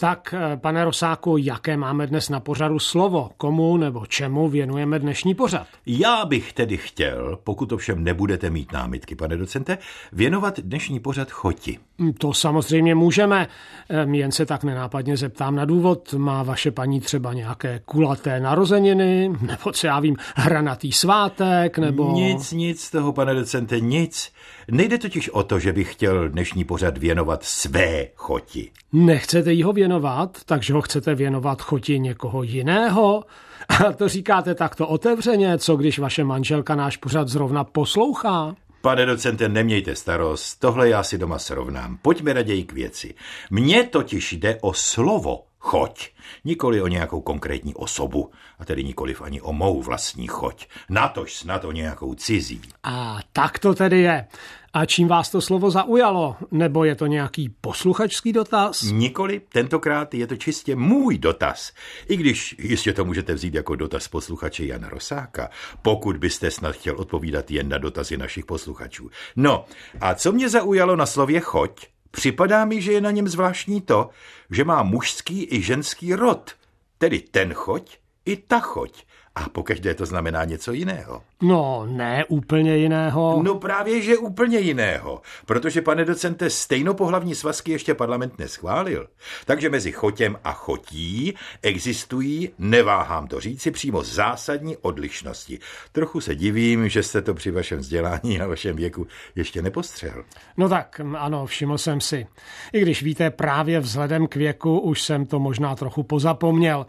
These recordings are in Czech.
Tak, eh, pane Rosáku, jaké máme dnes na pořadu slovo? Komu nebo čemu věnujeme dnešní pořad? Já bych tedy chtěl, pokud ovšem nebudete mít námitky, pane docente, věnovat dnešní pořad choti. Hm, to samozřejmě můžeme, jen se tak nenápadně zeptám na důvod. Má vaše paní třeba nějaké kulaté narozeniny, nebo co já vím, hranatý svátek, nebo... Nic, nic z toho, pane docente, nic. Nejde totiž o to, že bych chtěl dnešní pořad věnovat své choti. Nechcete jí ho věnovat, takže ho chcete věnovat choti někoho jiného? A to říkáte takto otevřeně, co když vaše manželka náš pořad zrovna poslouchá? Pane docente, nemějte starost, tohle já si doma srovnám. Pojďme raději k věci. Mně totiž jde o slovo choť, nikoli o nějakou konkrétní osobu, a tedy nikoliv ani o mou vlastní choť, natož snad o nějakou cizí. A tak to tedy je. A čím vás to slovo zaujalo? Nebo je to nějaký posluchačský dotaz? Nikoli, tentokrát je to čistě můj dotaz. I když jistě to můžete vzít jako dotaz posluchače Jana Rosáka, pokud byste snad chtěl odpovídat jen na dotazy našich posluchačů. No, a co mě zaujalo na slově choť? Připadá mi, že je na něm zvláštní to, že má mužský i ženský rod. Tedy ten choť i ta choť. A pokaždé to znamená něco jiného. No, ne úplně jiného. No právě, že úplně jiného. Protože, pane docente, stejnopohlavní svazky ještě parlament neschválil. Takže mezi chotěm a chotí existují, neváhám to říci, přímo zásadní odlišnosti. Trochu se divím, že jste to při vašem vzdělání a vašem věku ještě nepostřehl. No tak, ano, všiml jsem si. I když víte, právě vzhledem k věku už jsem to možná trochu pozapomněl.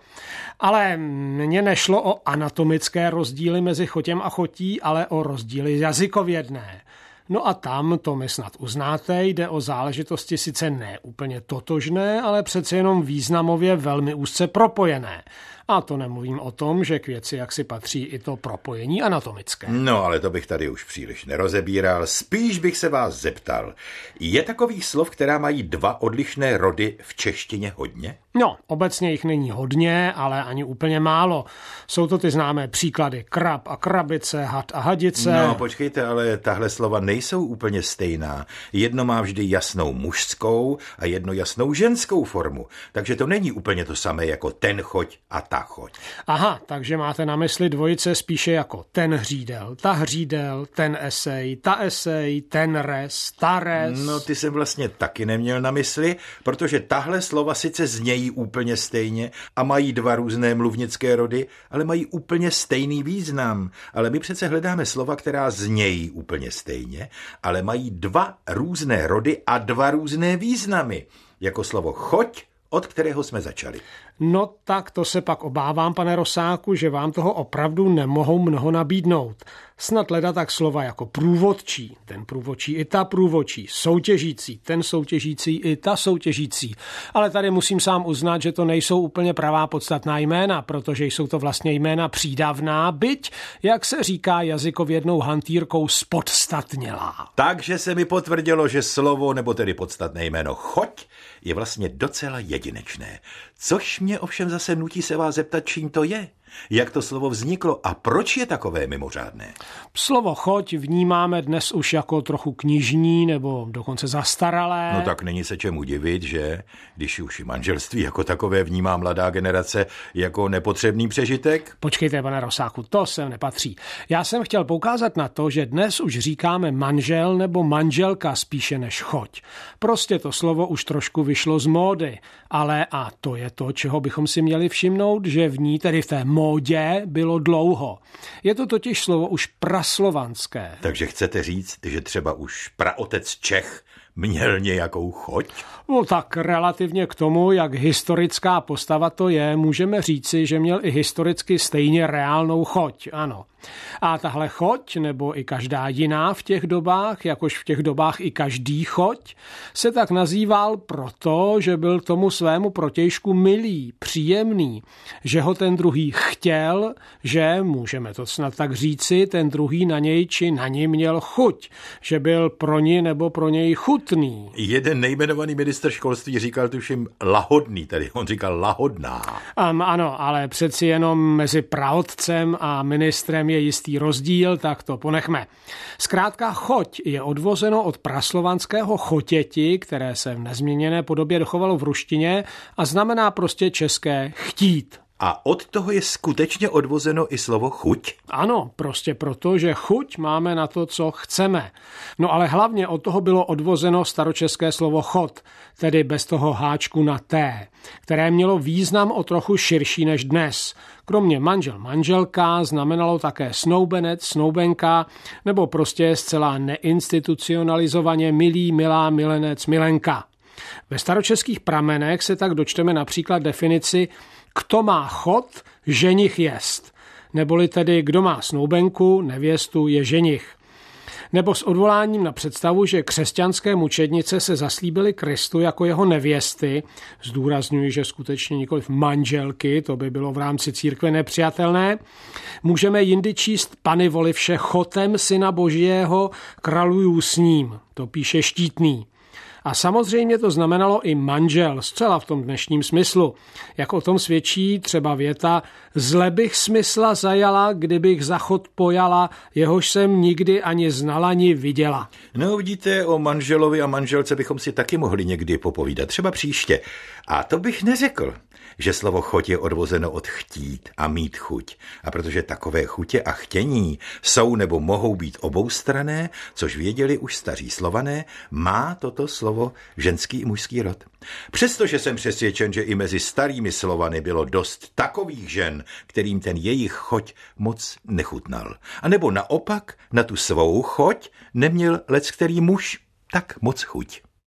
Ale mně nešlo o anatomické rozdíly mezi chotěm a chotí, ale o rozdíly jazykovědné. No a tam, to mi snad uznáte, jde o záležitosti sice ne úplně totožné, ale přece jenom významově velmi úzce propojené. A to nemluvím o tom, že k věci jak si patří i to propojení anatomické. No, ale to bych tady už příliš nerozebíral. Spíš bych se vás zeptal. Je takových slov, která mají dva odlišné rody v češtině hodně? No, obecně jich není hodně, ale ani úplně málo. Jsou to ty známé příklady krab a krabice, had a hadice. No, počkejte, ale tahle slova nejsou úplně stejná. Jedno má vždy jasnou mužskou a jedno jasnou ženskou formu. Takže to není úplně to samé jako ten choď a ta choď. Aha, takže máte na mysli dvojice spíše jako ten hřídel, ta hřídel, ten esej, ta esej, ten res, ta res. No, ty jsem vlastně taky neměl na mysli, protože tahle slova sice znějí úplně stejně a mají dva různé mluvnické rody, ale mají úplně stejný význam. Ale my přece hledáme slova, která znějí úplně stejně, ale mají dva různé rody a dva různé významy. Jako slovo choď, od kterého jsme začali. No tak to se pak obávám, pane Rosáku, že vám toho opravdu nemohou mnoho nabídnout. Snad leda tak slova jako průvodčí, ten průvodčí i ta průvodčí, soutěžící, ten soutěžící i ta soutěžící. Ale tady musím sám uznat, že to nejsou úplně pravá podstatná jména, protože jsou to vlastně jména přídavná, byť, jak se říká jazykovědnou hantýrkou, spodstatnělá. Takže se mi potvrdilo, že slovo, nebo tedy podstatné jméno choď, je vlastně docela jedinečné. Což mě ovšem zase nutí se vás zeptat, čím to je. Jak to slovo vzniklo a proč je takové mimořádné? Slovo choť vnímáme dnes už jako trochu knižní nebo dokonce zastaralé. No tak není se čemu divit, že když už i manželství jako takové vnímá mladá generace jako nepotřebný přežitek? Počkejte, pane Rosáku, to sem nepatří. Já jsem chtěl poukázat na to, že dnes už říkáme manžel nebo manželka spíše než choť. Prostě to slovo už trošku vyšlo z módy, ale a to je to, čeho bychom si měli všimnout, že v ní, tedy v té módě, bylo dlouho. Je to totiž slovo už praslovanské. Takže chcete říct, že třeba už praotec Čech měl nějakou choť? No tak relativně k tomu, jak historická postava to je, můžeme říci, že měl i historicky stejně reálnou choť, ano. A tahle choť, nebo i každá jiná v těch dobách, jakož v těch dobách i každý choť, se tak nazýval proto, že byl tomu svému protějšku milý, příjemný, že ho ten druhý chtěl, že, můžeme to snad tak říci, ten druhý na něj či na ní měl chuť, že byl pro ní nebo pro něj chut chutný. Jeden nejmenovaný minister školství říkal tuším lahodný, tedy on říkal lahodná. Um, ano, ale přeci jenom mezi praotcem a ministrem je jistý rozdíl, tak to ponechme. Zkrátka choť je odvozeno od praslovanského chotěti, které se v nezměněné podobě dochovalo v ruštině a znamená prostě české chtít. A od toho je skutečně odvozeno i slovo chuť? Ano, prostě proto, že chuť máme na to, co chceme. No ale hlavně od toho bylo odvozeno staročeské slovo chod, tedy bez toho háčku na T, které mělo význam o trochu širší než dnes. Kromě manžel manželka znamenalo také snoubenec, snoubenka nebo prostě zcela neinstitucionalizovaně milý, milá, milenec, milenka. Ve staročeských pramenech se tak dočteme například definici kdo má chod, ženich jest. Neboli tedy, kdo má snoubenku, nevěstu, je ženich. Nebo s odvoláním na představu, že křesťanské mučednice se zaslíbily Kristu jako jeho nevěsty, zdůrazňuji, že skutečně nikoli manželky, to by bylo v rámci církve nepřijatelné, můžeme jindy číst Pany volivše chotem syna božího, kraluju s ním, to píše štítný. A samozřejmě to znamenalo i manžel, zcela v tom dnešním smyslu. Jak o tom svědčí třeba věta, zle bych smysla zajala, kdybych zachod pojala, jehož jsem nikdy ani znala, ani viděla. No vidíte, o manželovi a manželce bychom si taky mohli někdy popovídat, třeba příště. A to bych neřekl že slovo choť je odvozeno od chtít a mít chuť. A protože takové chutě a chtění jsou nebo mohou být oboustrané, což věděli už staří slované, má toto slovo ženský i mužský rod. Přestože jsem přesvědčen, že i mezi starými slovany bylo dost takových žen, kterým ten jejich choť moc nechutnal. A nebo naopak na tu svou choť neměl lec který muž tak moc chuť.